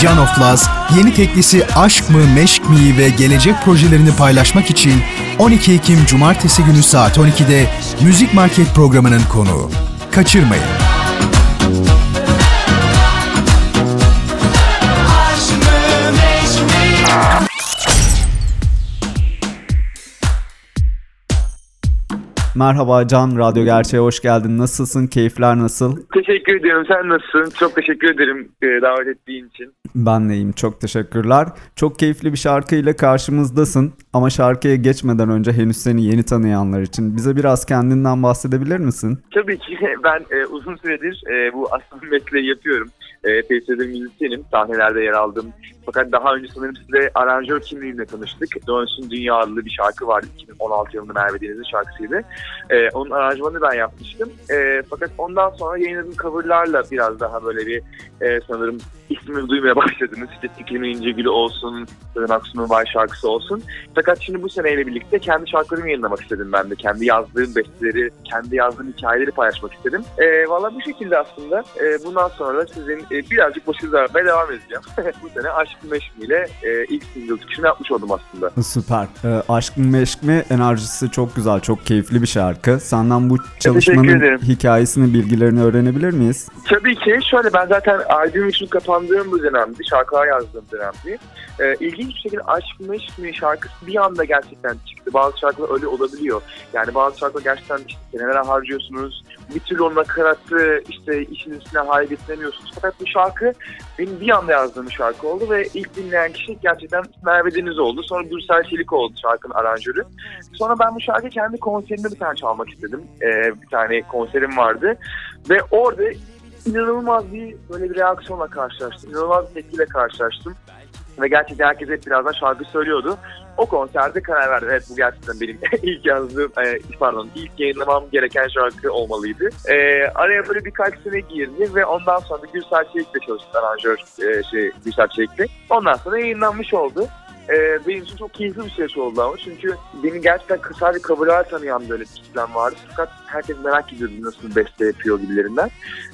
Can of Laz, yeni teklisi Aşk mı Meşk mi ve gelecek projelerini paylaşmak için 12 Ekim Cumartesi günü saat 12'de Müzik Market programının konuğu. Kaçırmayın. Merhaba Can, Radyo Gerçeğe hoş geldin. Nasılsın? Keyifler nasıl? Teşekkür ediyorum. Sen nasılsın? Çok teşekkür ederim e, davet ettiğin için. Ben de iyiyim. Çok teşekkürler. Çok keyifli bir şarkıyla karşımızdasın. Ama şarkıya geçmeden önce henüz seni yeni tanıyanlar için bize biraz kendinden bahsedebilir misin? Tabii ki ben e, uzun süredir e, bu aslında mesleği yapıyorum. E, süredir müzisyenim. Sahnelerde yer aldım. Fakat daha önce sanırım size aranjör kimliğimle tanıştık. Dönsün Dünya adlı bir şarkı vardı. 2016 yılında Merve Deniz'in şarkısıydı. E, onun aranjmanını ben yapmıştım. E, fakat ondan sonra yayınladığım coverlarla biraz daha böyle bir e, sanırım ismimi duymaya başladınız. İşte Fikrimin İnce Gülü olsun, Sezen Aksu'nun Vay şarkısı olsun. Fakat şimdi bu seneyle birlikte kendi şarkılarımı yayınlamak istedim ben de. Kendi yazdığım besteleri, kendi yazdığım hikayeleri paylaşmak istedim. E, Valla bu şekilde aslında. E, bundan sonra da sizin e, birazcık başınızı aramaya devam edeceğim. bu sene Aşk Meşmi ile e, ilk single çıkışını yapmış oldum aslında. Süper. Ee, Aşk mı Meşk mi enerjisi çok güzel, çok keyifli bir şarkı. Senden bu çalışmanın hikayesini, bilgilerini öğrenebilir miyiz? Tabii ki şöyle ben zaten albüm için kapandığım bu dönemdi. Şarkılar yazdığım dönemdi. Ee, ilginç bir şekilde Aşk mı Meşk mi şarkısı bir anda gerçekten çıktı. Bazı şarkılar öyle olabiliyor. Yani bazı şarkılar gerçekten işte seneler harcıyorsunuz. Bir türlü o nakaratı işte işin üstüne hale getiremiyorsunuz. Fakat bu şarkı benim bir anda yazdığım bir şarkı oldu ve ilk dinleyen kişi gerçekten Merve Deniz oldu. Sonra Gürsel Çelik oldu şarkının aranjörü. Sonra ben bu şarkı kendi konserimde bir tane çalmak istedim. Ee, bir tane konserim vardı. Ve orada inanılmaz bir böyle bir reaksiyonla karşılaştım. İnanılmaz bir tepkiyle karşılaştım. Ve gerçekten herkes hep birazdan şarkı söylüyordu. O konserde karar verdim. Evet bu gerçekten benim ilk yazdığım, e, pardon ilk yayınlamam gereken şarkı olmalıydı. E, araya böyle birkaç sene girdi ve ondan sonra da Gürsel Çelik'le çalıştım aranjör e, şey, Gürsel Çelik'le. Ondan sonra yayınlanmış oldu. Ee, benim için çok keyifli bir süreç oldu ama çünkü beni gerçekten sadece coverlar tanıyan böyle bir kitlem vardı. Fakat herkes merak ediyordu nasıl beste yapıyor gibilerinden.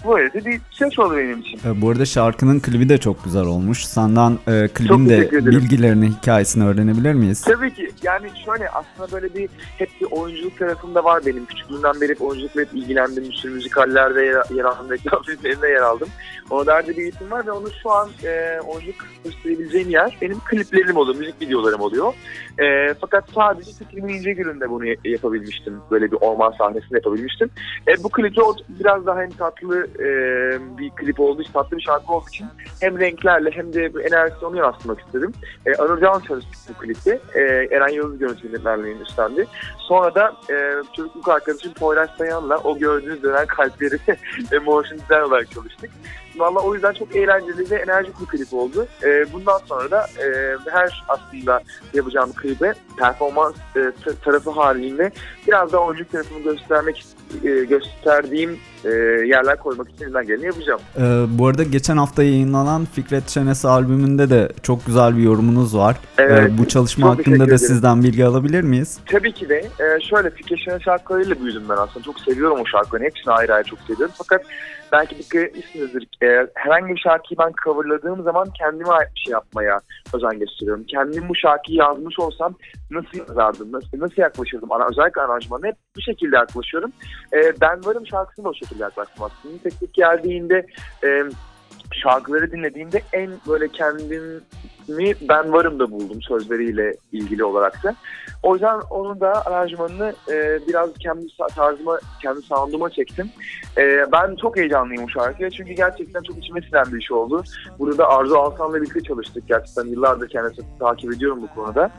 Böyle de bir süreç oldu benim için. Ee, bu arada şarkının klibi de çok güzel olmuş. Senden e, klibin de bilgilerini, hikayesini öğrenebilir miyiz? Tabii ki yani şöyle aslında böyle bir hep bir oyunculuk tarafında var benim. Küçüklüğümden beri oyunculukla hep ilgilendim. Bir sürü müzikallerde yer, yer aldım. Reklam filmlerinde yer aldım. O derdi bir eğitim var ve onu şu an e, oyunculuk gösterebileceğim yer benim kliplerim oluyor, müzik videolarım oluyor. E, fakat sadece Fikrimin İnce Gülü'nde bunu yapabilmiştim. Böyle bir orman sahnesinde yapabilmiştim. E, bu klipte biraz daha hem tatlı e, bir klip olduğu için, tatlı bir şarkı olduğu için hem renklerle hem de bu enerjisi onu yansıtmak istedim. E, Anıl Can çalıştık bu klipte. E, Eren Yıldız yönetmenliğini üstlendi. Sonra da e, çocukluk arkadaşım Poyraz Sayan'la o gördüğünüz dönen kalpleri e, motion design olarak çalıştık. Valla o yüzden çok eğlenceli ve enerjik bir klip oldu. E, bundan sonra da e, her aslında yapacağım klibe performans e, ta- tarafı halinde biraz daha oyunculuk tarafını göstermek much. E, gösterdiğim e, yerler koymak için elimden geleni yapacağım. Ee, bu arada geçen hafta yayınlanan Fikret Şenes albümünde de çok güzel bir yorumunuz var. Evet, Ee, bu çalışma hakkında da sizden bilgi alabilir miyiz? Tabii ki de e, şöyle Fikret Şener şarkılarıyla büyüdüm ben aslında. Çok seviyorum o şarkıları. Hepsini ayrı ayrı çok seviyorum. Fakat belki dikkat etmişsinizdir. E, herhangi bir şarkıyı ben coverladığım zaman kendime ait bir şey yapmaya özen gösteriyorum. Kendim bu şarkıyı yazmış olsam nasıl yazardım, nasıl, nasıl yaklaşırdım? Ara, özellikle aranjmana hep bu şekilde yaklaşıyorum. E, ben varım şarkısına o şekilde yaklaştım aslında. Teknik geldiğinde e, şarkıları dinlediğimde en böyle kendimi ben varım da buldum sözleriyle ilgili olarak da. O yüzden onun da aranjmanını e, biraz kendi tarzıma, kendi sound'uma çektim. E, ben çok heyecanlıyım bu şarkıya çünkü gerçekten çok içime sinen bir iş oldu. Burada da Arzu Alsan'la birlikte çalıştık gerçekten. Yıllardır kendisini takip ediyorum bu konuda.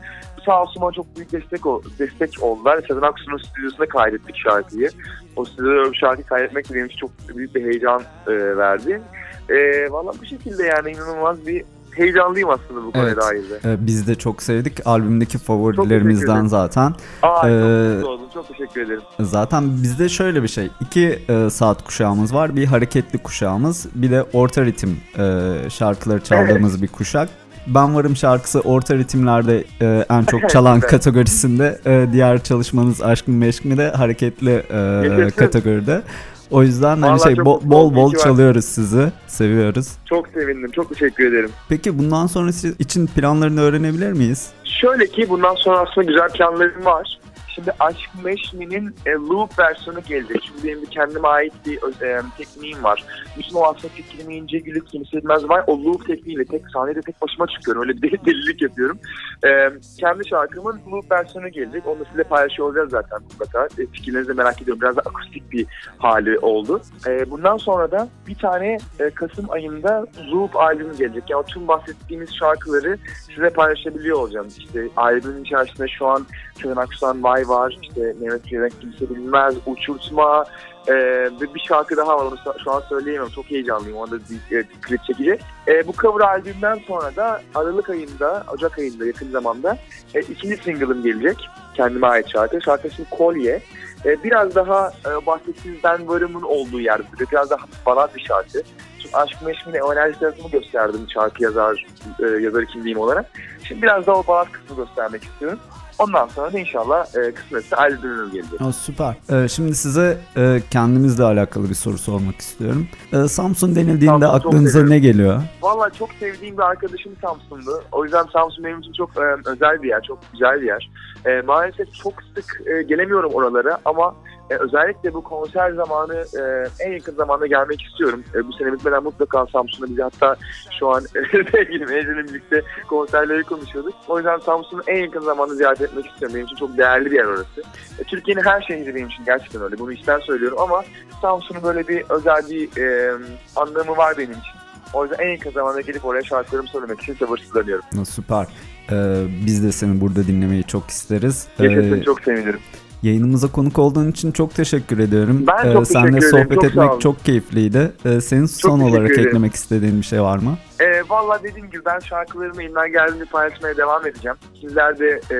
Sağ olsun bana çok büyük destek, ol- destek oldular. Sezen Aksu'nun stüdyosunda kaydettik şarkıyı. O stüdyoda bir şarkı kaydetmek de benim için çok büyük bir heyecan e, verdi. E, Valla bu şekilde yani inanılmaz bir heyecanlıyım aslında bu konuya Evet. dair de. Biz de çok sevdik. Albümdeki favorilerimizden zaten. Aa, Ee, çok oldum. Çok teşekkür ederim. Zaten bizde şöyle bir şey. iki e, saat kuşağımız var. Bir hareketli kuşağımız. Bir de orta ritim e, şarkıları çaldığımız bir kuşak. Ben Varım şarkısı orta ritimlerde e, en çok çalan kategorisinde. e, diğer çalışmanız Aşk mı Meşk mi de hareketli e, kategoride. O yüzden hani Vallahi şey çok bo- mutlu bol oldum. bol İyi ki var. çalıyoruz sizi. Seviyoruz. Çok sevindim. Çok teşekkür ederim. Peki bundan sonrası için planlarını öğrenebilir miyiz? Şöyle ki bundan sonra aslında güzel planlarım var. Şimdi Aşk Meşmi'nin e, loop versiyonu gelecek. Çünkü benim kendime ait bir e, tekniğim var. Bütün o aslında fikrimi ince gülük kimse bilmez var. O loop tekniğiyle tek sahnede tek başıma çıkıyorum. Öyle bir deli- delilik yapıyorum. E, kendi şarkımın loop versiyonu gelecek. Onu sizinle paylaşıyor olacağız zaten mutlaka. E, fikirlerinizi merak ediyorum. Biraz da akustik bir hali oldu. E, bundan sonra da bir tane e, Kasım ayında loop albümü gelecek. Yani tüm bahsettiğimiz şarkıları size paylaşabiliyor olacağım. İşte albümün içerisinde şu an Sezen Aksu'dan Vay var, işte Mehmet Çelenk kimse bilmez, Uçurtma e, ve bir şarkı daha var onu şu an söyleyemem. Çok heyecanlıyım. Onda bir e, klip çekecek. E, bu cover albümden sonra da Aralık ayında, Ocak ayında yakın zamanda e, ikinci single'ım gelecek. Kendime ait şarkı. Şarkı ismi Kolye. E, biraz daha e, bahsettiğiniz Ben Varım'ın olduğu yerde. Biraz daha balad bir şarkı. Çünkü Aşk Meşmi'ne enerji tarafımı gösterdim şarkı yazar, e, yazarı kimliğim olarak. Şimdi biraz daha o balad kısmı göstermek istiyorum. Ondan sonra da inşallah e, kısmetse albümüm gelecek. O süper. Ee, şimdi size e, kendimizle alakalı bir soru sormak istiyorum. Ee, Samsun denildiğinde Samsun aklınıza ne geliyor? Valla çok sevdiğim bir arkadaşım Samsun'du. O yüzden Samsun benim için çok e, özel bir yer, çok güzel bir yer. E, maalesef çok sık e, gelemiyorum oralara ama e, özellikle bu konser zamanı e, en yakın zamanda gelmek istiyorum. E, bu sene bitmeden mutlaka Samsun'da bizi hatta şu an sevgilim Ece'yle birlikte konserleri konuşuyorduk. O yüzden Samsun'u en yakın zamanda ziyaret etmek istiyorum. Benim için çok değerli bir yer orası. E, Türkiye'nin her şehri benim için gerçekten öyle. Bunu içten söylüyorum ama Samsun'un böyle bir özel bir e, anlamı var benim için. O yüzden en yakın zamanda gelip oraya şarkılarımı söylemek için sabırsızlanıyorum. Süper. Ee, biz de seni burada dinlemeyi çok isteriz. Yaşasın Ee, çok sevinirim. Yayınımıza konuk olduğun için çok teşekkür ediyorum. Ben çok seninle teşekkür ederim, sohbet çok sağ etmek çok keyifliydi. Ee, senin son teşekkür olarak ederim. eklemek istediğin bir şey var mı? E, Valla dediğim gibi ben şarkılarımı elimden geldiğince paylaşmaya devam edeceğim. Sizler de e,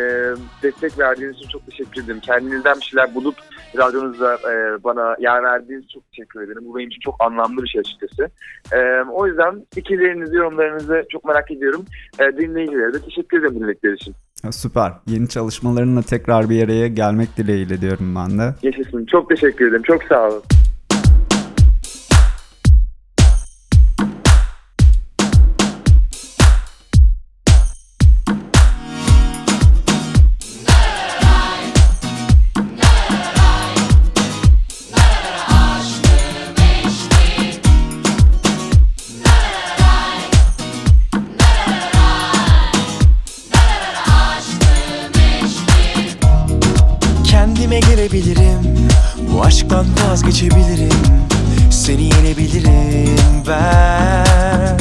destek verdiğiniz için çok teşekkür ederim. Kendinizden bir şeyler bulup radyonuzda e, bana yer verdiğiniz için çok teşekkür ederim. Bu benim için çok anlamlı bir şey açıkçası. E, o yüzden fikirlerinizi, yorumlarınızı çok merak ediyorum. E, dinleyicilere de teşekkür ederim dinledikleri için. Ha, süper. Yeni çalışmalarınla tekrar bir araya gelmek dileğiyle diyorum ben de. Yaşasın. Çok teşekkür ederim. Çok sağ olun. Gelebilirim Bu aşktan vazgeçebilirim. Seni yenebilirim ben.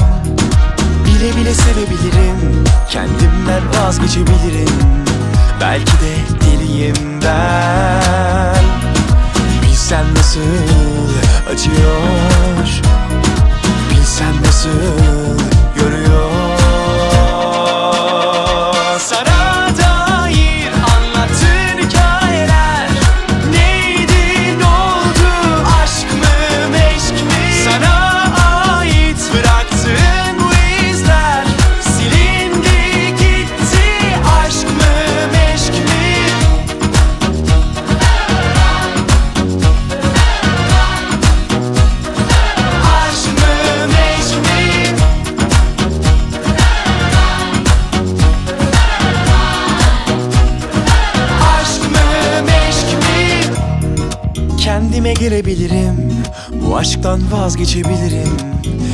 Bile bile sevebilirim. Kendimden vazgeçebilirim. Belki de deliyim ben. Bilsen nasıl acıyor? Bilsen nasıl Kendime gelebilirim. Bu aşktan vazgeçebilirim.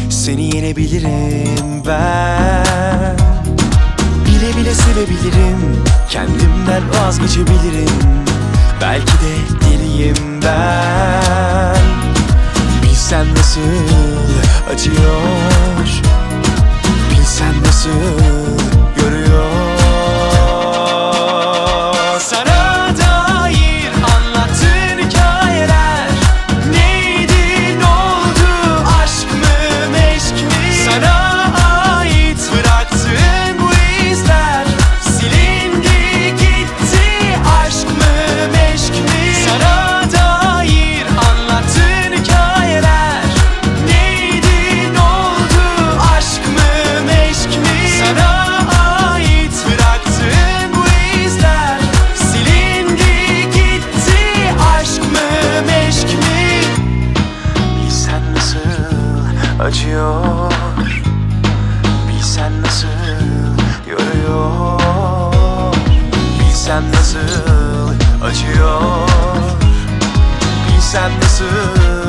Seni yenebilirim ben. Bile bile sevebilirim. Kendimden vazgeçebilirim. Belki de deliyim ben. Bilsen nasıl acıyor? Bilsen nasıl Bilsen nasıl acıyor? Bilsen nasıl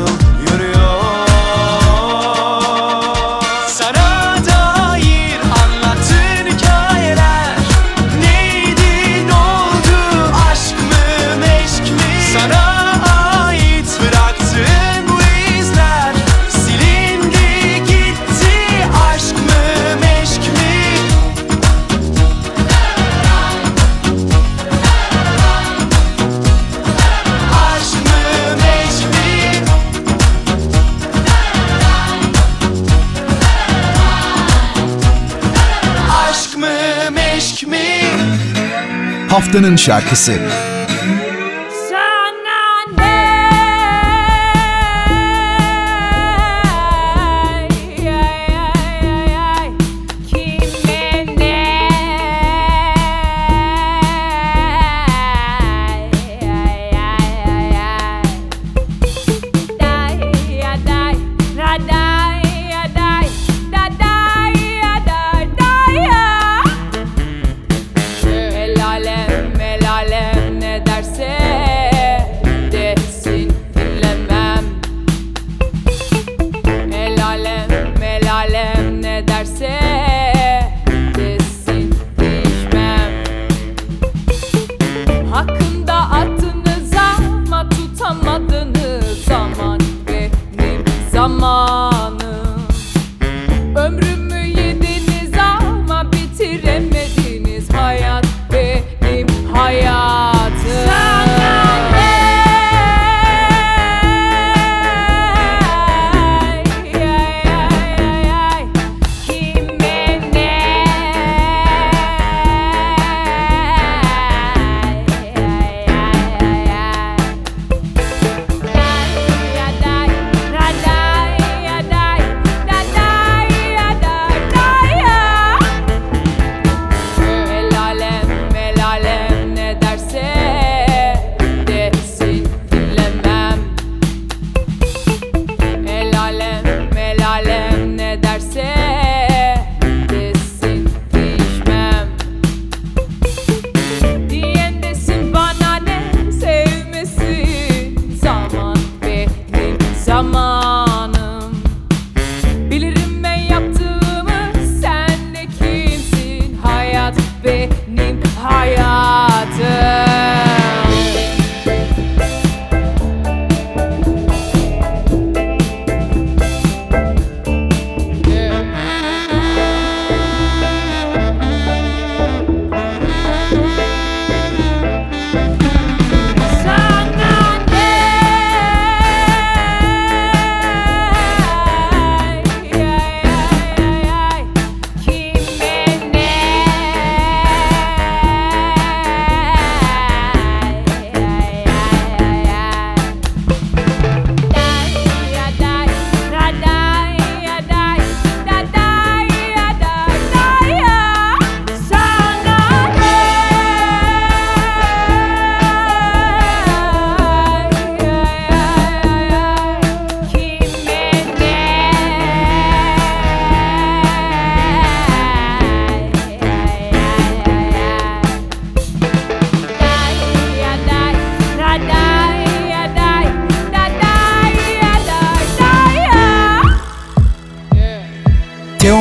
Kaptan'ın şarkısı.